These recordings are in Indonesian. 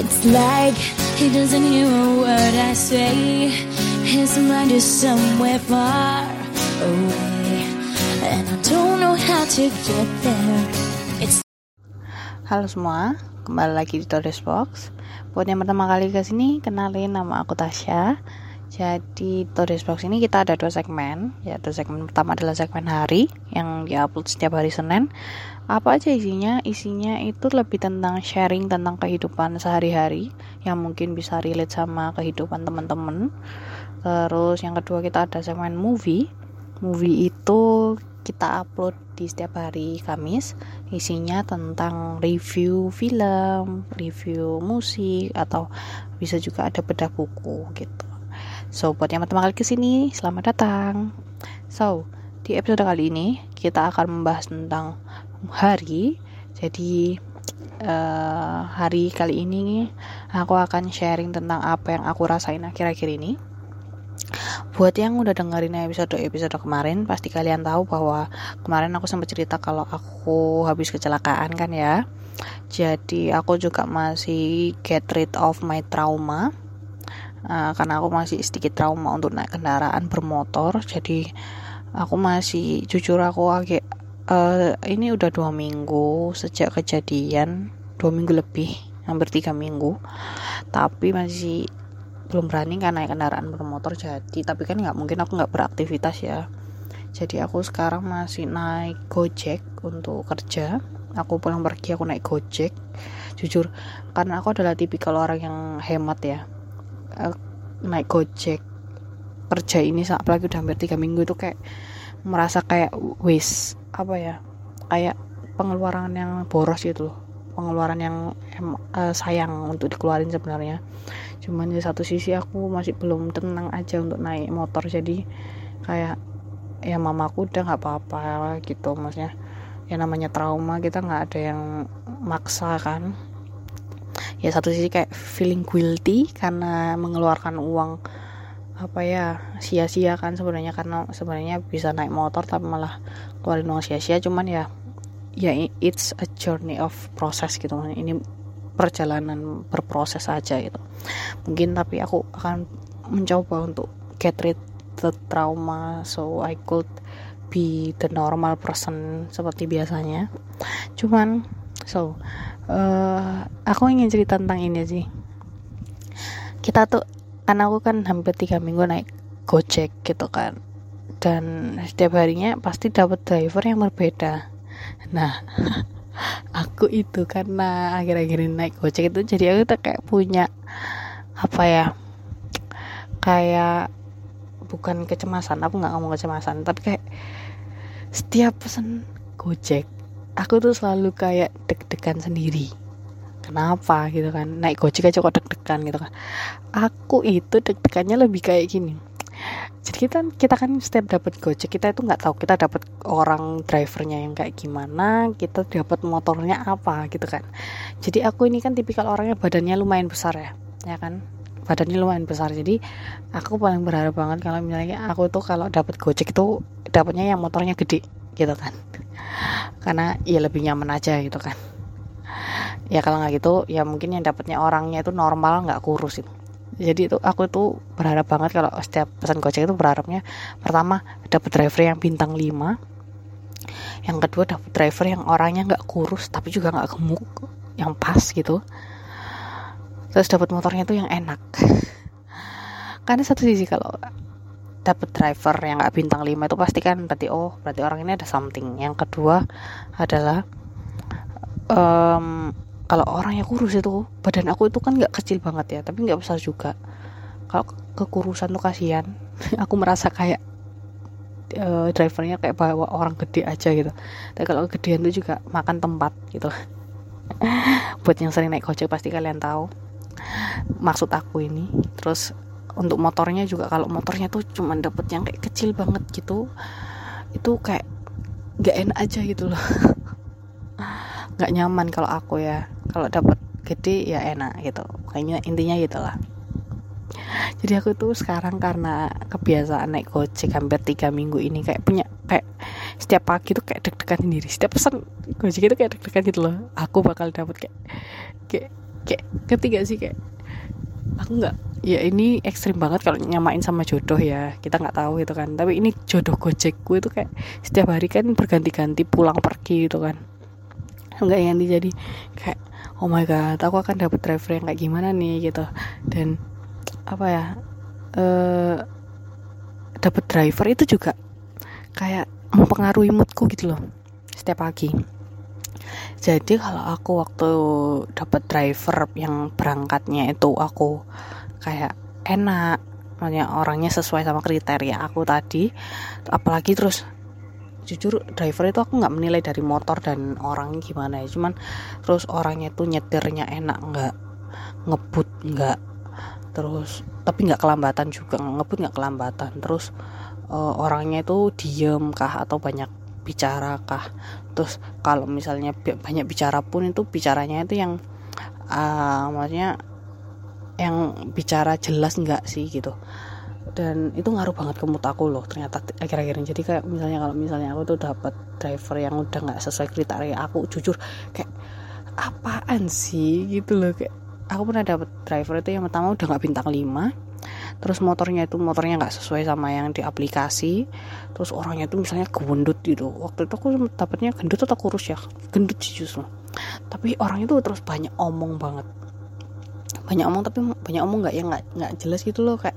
It's like he doesn't hear a word I say. His mind is somewhere far away, and I don't know how to get there. It's Halo semua, kembali lagi di Todes Box. Buat yang pertama kali ke sini, kenalin nama aku Tasya. Jadi Todes Box ini kita ada dua segmen, yaitu segmen pertama adalah segmen hari yang diupload setiap hari Senin. Apa aja isinya? Isinya itu lebih tentang sharing tentang kehidupan sehari-hari yang mungkin bisa relate sama kehidupan teman-teman. Terus yang kedua kita ada segmen movie. Movie itu kita upload di setiap hari Kamis. Isinya tentang review film, review musik atau bisa juga ada bedah buku gitu. So, buat yang pertama kali ke sini, selamat datang. So, di episode kali ini kita akan membahas tentang hari. Jadi uh, hari kali ini aku akan sharing tentang apa yang aku rasain akhir-akhir ini. Buat yang udah dengerin episode-episode kemarin, pasti kalian tahu bahwa kemarin aku sempat cerita kalau aku habis kecelakaan kan ya. Jadi aku juga masih get rid of my trauma. Uh, karena aku masih sedikit trauma untuk naik kendaraan bermotor. Jadi aku masih jujur aku agak uh, ini udah dua minggu sejak kejadian dua minggu lebih hampir tiga minggu tapi masih belum berani kan naik kendaraan bermotor jadi tapi kan nggak mungkin aku nggak beraktivitas ya. Jadi aku sekarang masih naik gojek untuk kerja. Aku pulang pergi aku naik gojek. Jujur karena aku adalah tipikal orang yang hemat ya uh, naik gojek kerja ini apalagi udah hampir tiga minggu itu kayak merasa kayak waste apa ya kayak pengeluaran yang boros gitu loh. Pengeluaran yang uh, sayang untuk dikeluarin sebenarnya. Cuman di satu sisi aku masih belum tenang aja untuk naik motor jadi kayak ya mamaku udah nggak apa-apa gitu maksudnya ya namanya trauma kita nggak ada yang maksa kan ya satu sisi kayak feeling guilty karena mengeluarkan uang apa ya sia-sia kan sebenarnya karena sebenarnya bisa naik motor tapi malah keluarin uang sia-sia. Cuman ya ya it's a journey of process gitu. Ini perjalanan berproses aja gitu. Mungkin tapi aku akan mencoba untuk get rid the trauma so I could be the normal person seperti biasanya. Cuman so uh, aku ingin cerita tentang ini sih. Kita tuh karena aku kan hampir tiga minggu naik gojek gitu kan. Dan setiap harinya pasti dapat driver yang berbeda. Nah aku itu karena akhir-akhir ini naik gojek itu jadi aku tuh kayak punya apa ya kayak bukan kecemasan aku nggak ngomong kecemasan tapi kayak setiap pesan gojek aku tuh selalu kayak deg-degan sendiri. Kenapa gitu kan? Naik gojek aja kok deg-degan gitu kan. Aku itu deg-degannya lebih kayak gini. Jadi kita kita kan setiap dapat gojek kita itu nggak tahu kita dapat orang drivernya yang kayak gimana kita dapat motornya apa gitu kan. Jadi aku ini kan tipikal orangnya badannya lumayan besar ya ya kan? Badannya lumayan besar. Jadi aku paling berharap banget kalau misalnya aku tuh kalau dapat gojek itu dapatnya yang motornya gede gitu kan karena ya lebih nyaman aja gitu kan. Ya kalau nggak gitu ya mungkin yang dapatnya orangnya itu normal nggak kurus itu. Jadi itu aku tuh berharap banget kalau setiap pesan gojek itu berharapnya pertama dapat driver yang bintang 5 yang kedua dapat driver yang orangnya nggak kurus tapi juga nggak gemuk yang pas gitu. Terus dapat motornya tuh yang enak. Karena satu sisi kalau dapat driver yang nggak bintang 5 itu pasti kan berarti oh berarti orang ini ada something. Yang kedua adalah um, kalau orang yang kurus itu badan aku itu kan nggak kecil banget ya tapi nggak besar juga. Kalau kekurusan tuh kasihan. Aku merasa kayak uh, drivernya kayak bawa orang gede aja gitu. Tapi kalau gedean tuh juga makan tempat gitu buat yang sering naik gojek pasti kalian tahu. Maksud aku ini terus untuk motornya juga kalau motornya tuh cuman dapet yang kayak kecil banget gitu itu kayak gak enak aja gitu loh. Nggak nyaman kalau aku ya. Kalau dapat gede ya enak gitu. Kayaknya intinya gitulah. Jadi aku tuh sekarang karena kebiasaan naik gojek hampir tiga minggu ini kayak punya kayak setiap pagi tuh kayak deg-degan sendiri. Setiap pesan gojek itu kayak deg-degan gitu loh. Aku bakal dapat kayak kayak kayak ketiga sih? Kayak aku nggak ya ini ekstrim banget kalau nyamain sama jodoh ya. Kita nggak tahu gitu kan. Tapi ini jodoh gojekku itu kayak setiap hari kan berganti-ganti pulang pergi gitu kan. Nggak yang jadi kayak oh my god aku akan dapat driver yang kayak gimana nih gitu. Dan apa ya eh dapat driver itu juga kayak mempengaruhi moodku gitu loh setiap pagi. Jadi kalau aku waktu dapat driver yang berangkatnya itu aku kayak enak. Maksudnya orangnya sesuai sama kriteria aku tadi. Apalagi terus jujur driver itu aku nggak menilai dari motor dan orang gimana ya. Cuman terus orangnya itu nyetirnya enak nggak ngebut nggak terus tapi nggak kelambatan juga. Ngebut nggak kelambatan. Terus uh, orangnya itu diem kah atau banyak bicara kah? Terus kalau misalnya banyak bicara pun itu bicaranya itu yang uh, maksudnya yang bicara jelas nggak sih gitu. Dan itu ngaruh banget ke mood aku loh ternyata akhir-akhir ini. Jadi kayak misalnya kalau misalnya aku tuh dapat driver yang udah nggak sesuai kriteria aku jujur kayak apaan sih gitu loh. Kayak aku pernah dapat driver itu yang pertama udah nggak bintang 5 terus motornya itu motornya nggak sesuai sama yang di aplikasi terus orangnya itu misalnya gendut gitu. Waktu itu aku dapatnya gendut atau kurus ya? Gendut sih justru. Tapi orang itu terus banyak omong banget banyak omong tapi banyak omong nggak ya nggak nggak jelas gitu loh. Kayak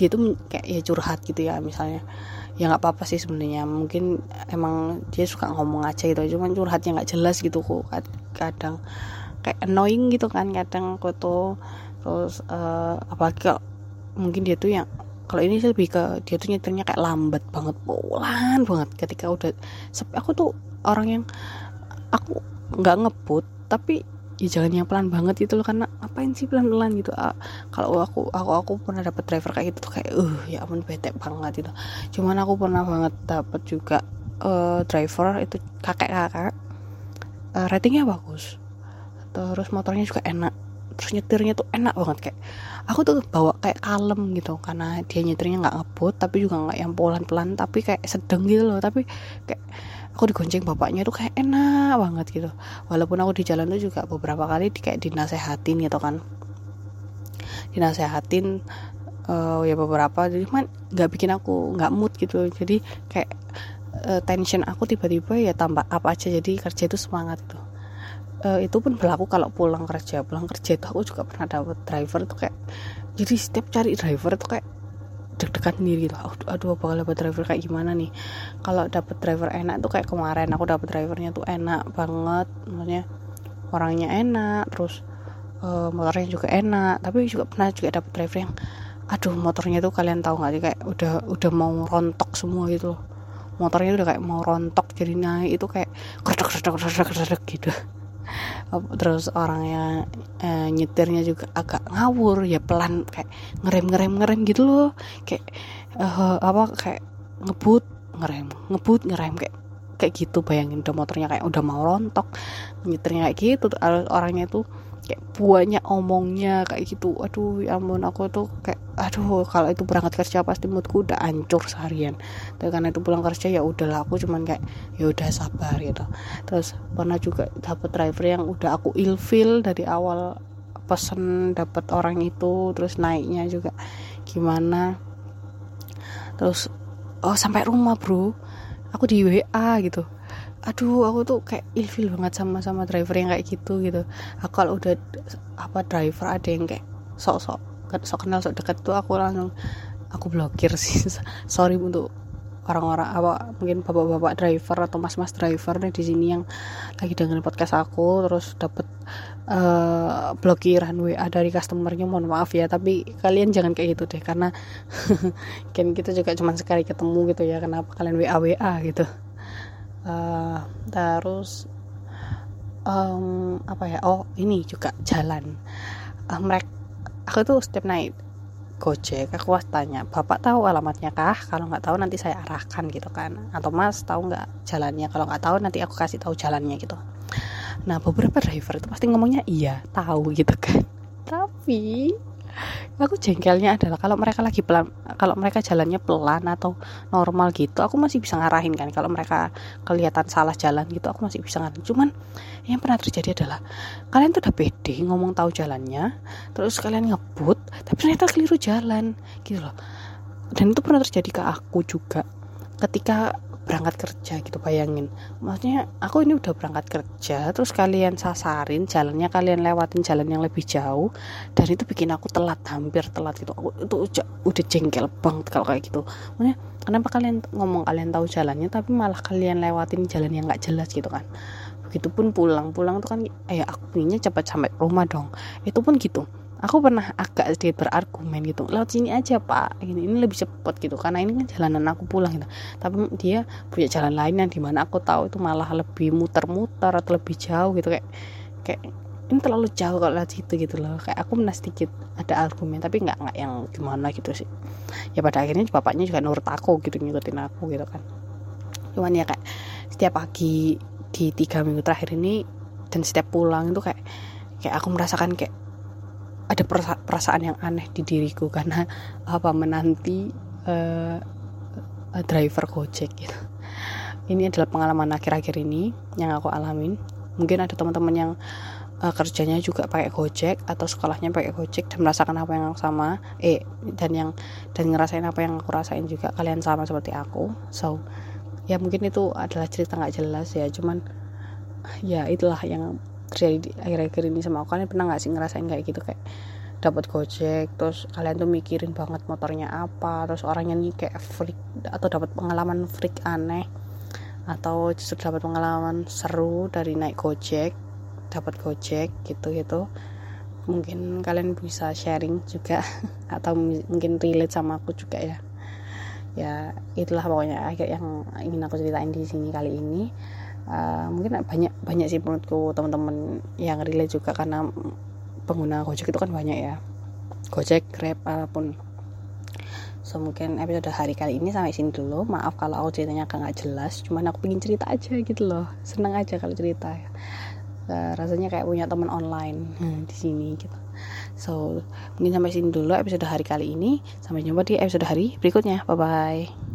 dia tuh kayak ya curhat gitu ya misalnya. Ya nggak apa-apa sih sebenarnya. Mungkin emang dia suka ngomong aja gitu cuman curhatnya nggak jelas gitu kok. Kadang kayak annoying gitu kan kadang aku tuh terus uh, apalagi kalau mungkin dia tuh yang kalau ini sih lebih ke dia tuh nyetirnya kayak lambat banget pelan banget. Ketika udah aku tuh orang yang aku nggak ngebut tapi ya jangan yang pelan banget gitu loh karena apain sih pelan pelan gitu? Ah, kalau aku aku aku pernah dapat driver kayak gitu tuh kayak uh ya ampun bete banget gitu. Cuman aku pernah banget dapat juga uh, driver itu kakek kakek uh, ratingnya bagus terus motornya juga enak terus nyetirnya tuh enak banget kayak aku tuh bawa kayak kalem gitu karena dia nyetirnya nggak ngebut tapi juga nggak yang pelan pelan tapi kayak sedang gitu loh tapi kayak aku digonceng bapaknya tuh kayak enak banget gitu. Walaupun aku di jalan tuh juga beberapa kali di, kayak dinasehatin gitu kan. Dinasehatin uh, ya beberapa jadi cuman nggak bikin aku nggak mood gitu. Jadi kayak uh, tension aku tiba-tiba ya tambah apa aja jadi kerja itu semangat tuh gitu. uh, itu pun berlaku kalau pulang kerja. Pulang kerja itu aku juga pernah dapet driver tuh kayak jadi setiap cari driver tuh kayak deg-degan sendiri gitu. Aduh, aduh bakal dapat driver kayak gimana nih? Kalau dapat driver enak tuh kayak kemarin aku dapat drivernya tuh enak banget. Maksudnya orangnya enak terus uh, motornya juga enak. Tapi juga pernah juga dapat driver yang aduh motornya tuh kalian tahu nggak sih? Kayak udah udah mau rontok semua gitu motornya udah kayak mau rontok jadi naik itu kayak kerdek kerdek kerdek kerdek gitu terus orangnya eh, nyetirnya juga agak ngawur ya pelan kayak ngerem ngerem ngerem gitu loh. Kayak uh, apa kayak ngebut ngerem ngebut ngerem kayak kayak gitu bayangin udah motornya kayak udah mau rontok nyetirnya kayak gitu orangnya itu kayak buahnya omongnya kayak gitu. Aduh ya ampun aku tuh kayak aduh kalau itu berangkat kerja pasti moodku udah hancur seharian. Dan karena itu pulang kerja ya udahlah aku cuman kayak ya udah sabar gitu. Terus pernah juga dapat driver yang udah aku ilfil dari awal pesen dapat orang itu terus naiknya juga gimana. Terus oh sampai rumah bro. Aku di WA gitu aduh aku tuh kayak ilfil banget sama sama driver yang kayak gitu gitu. Aku kalau udah apa driver ada yang kayak sok-sok sok kenal sok dekat tuh aku langsung aku blokir sih. Sorry untuk orang-orang apa mungkin bapak-bapak driver atau mas-mas driver nih di sini yang lagi dengerin podcast aku terus dapet uh, blokiran WA dari customernya mohon maaf ya. Tapi kalian jangan kayak gitu deh karena kan kita juga cuma sekali ketemu gitu ya kenapa kalian WA WA gitu uh, terus um, apa ya? Oh ini juga jalan. Uh, eh, mereka aku tuh setiap naik Gojek aku was tanya bapak tahu alamatnya kah? Kalau nggak tahu nanti saya arahkan gitu kan. Atau mas tahu nggak jalannya? Kalau nggak tahu nanti aku kasih tahu jalannya gitu. Nah beberapa driver itu pasti ngomongnya iya tahu gitu kan. Tapi aku jengkelnya adalah kalau mereka lagi pelan kalau mereka jalannya pelan atau normal gitu aku masih bisa ngarahin kan. Kalau mereka kelihatan salah jalan gitu aku masih bisa ngarahin. Cuman yang pernah terjadi adalah kalian tuh udah pede ngomong tahu jalannya terus kalian ngebut tapi ternyata keliru jalan gitu loh. Dan itu pernah terjadi ke aku juga. Ketika berangkat kerja gitu bayangin. Maksudnya aku ini udah berangkat kerja terus kalian sasarin jalannya kalian lewatin jalan yang lebih jauh dan itu bikin aku telat hampir telat gitu. Aku itu udah, udah jengkel banget kalau kayak gitu. Maksudnya kenapa kalian ngomong kalian tahu jalannya tapi malah kalian lewatin jalan yang nggak jelas gitu kan? Begitupun pulang pulang tuh kan eh aku ini cepat sampai rumah dong. Itu pun gitu aku pernah agak sedikit berargumen gitu lewat sini aja pak. Ini, ini lebih cepat gitu karena ini kan jalanan aku pulang gitu. Tapi dia punya jalan lain yang di mana aku tahu itu malah lebih muter-muter atau lebih jauh gitu kayak kayak ini terlalu jauh kalau lewat situ gitu loh. Kayak aku pernah sedikit ada argumen tapi nggak nggak yang gimana gitu sih. Ya pada akhirnya bapaknya juga nurut aku gitu ngikutin aku gitu kan. Cuman ya kayak setiap pagi di tiga minggu terakhir ini dan setiap pulang itu kayak kayak aku merasakan kayak ada perasaan yang aneh di diriku karena apa menanti uh, driver Gojek gitu. Ini adalah pengalaman akhir-akhir ini yang aku alamin. Mungkin ada teman-teman yang uh, kerjanya juga pakai Gojek atau sekolahnya pakai Gojek dan merasakan apa yang sama eh dan yang dan ngerasain apa yang aku rasain juga kalian sama seperti aku. So ya mungkin itu adalah cerita nggak jelas ya cuman ya itulah yang terjadi di akhir-akhir ini sama aku kalian pernah nggak sih ngerasain kayak gitu? Kayak dapat gojek terus kalian tuh mikirin banget motornya apa terus orangnya nih kayak freak atau dapat pengalaman freak aneh atau justru dapat pengalaman seru dari naik gojek dapat gojek gitu gitu mungkin kalian bisa sharing juga atau mungkin relate sama aku juga ya. Ya itulah pokoknya akhir yang ingin aku ceritain di sini kali ini uh, mungkin banyak banyak sih menurutku teman-teman yang relate juga karena pengguna Gojek itu kan banyak ya. Gojek, Grab, apa pun. So mungkin episode hari kali ini sampai sini dulu. Maaf kalau aku ceritanya agak gak jelas Cuman aku pengen cerita aja gitu loh. Seneng aja kalau cerita. Uh, Rasanya kayak punya teman online hmm, di sini gitu. So mungkin sampai sini dulu episode hari kali ini. Sampai jumpa di episode hari berikutnya. Bye bye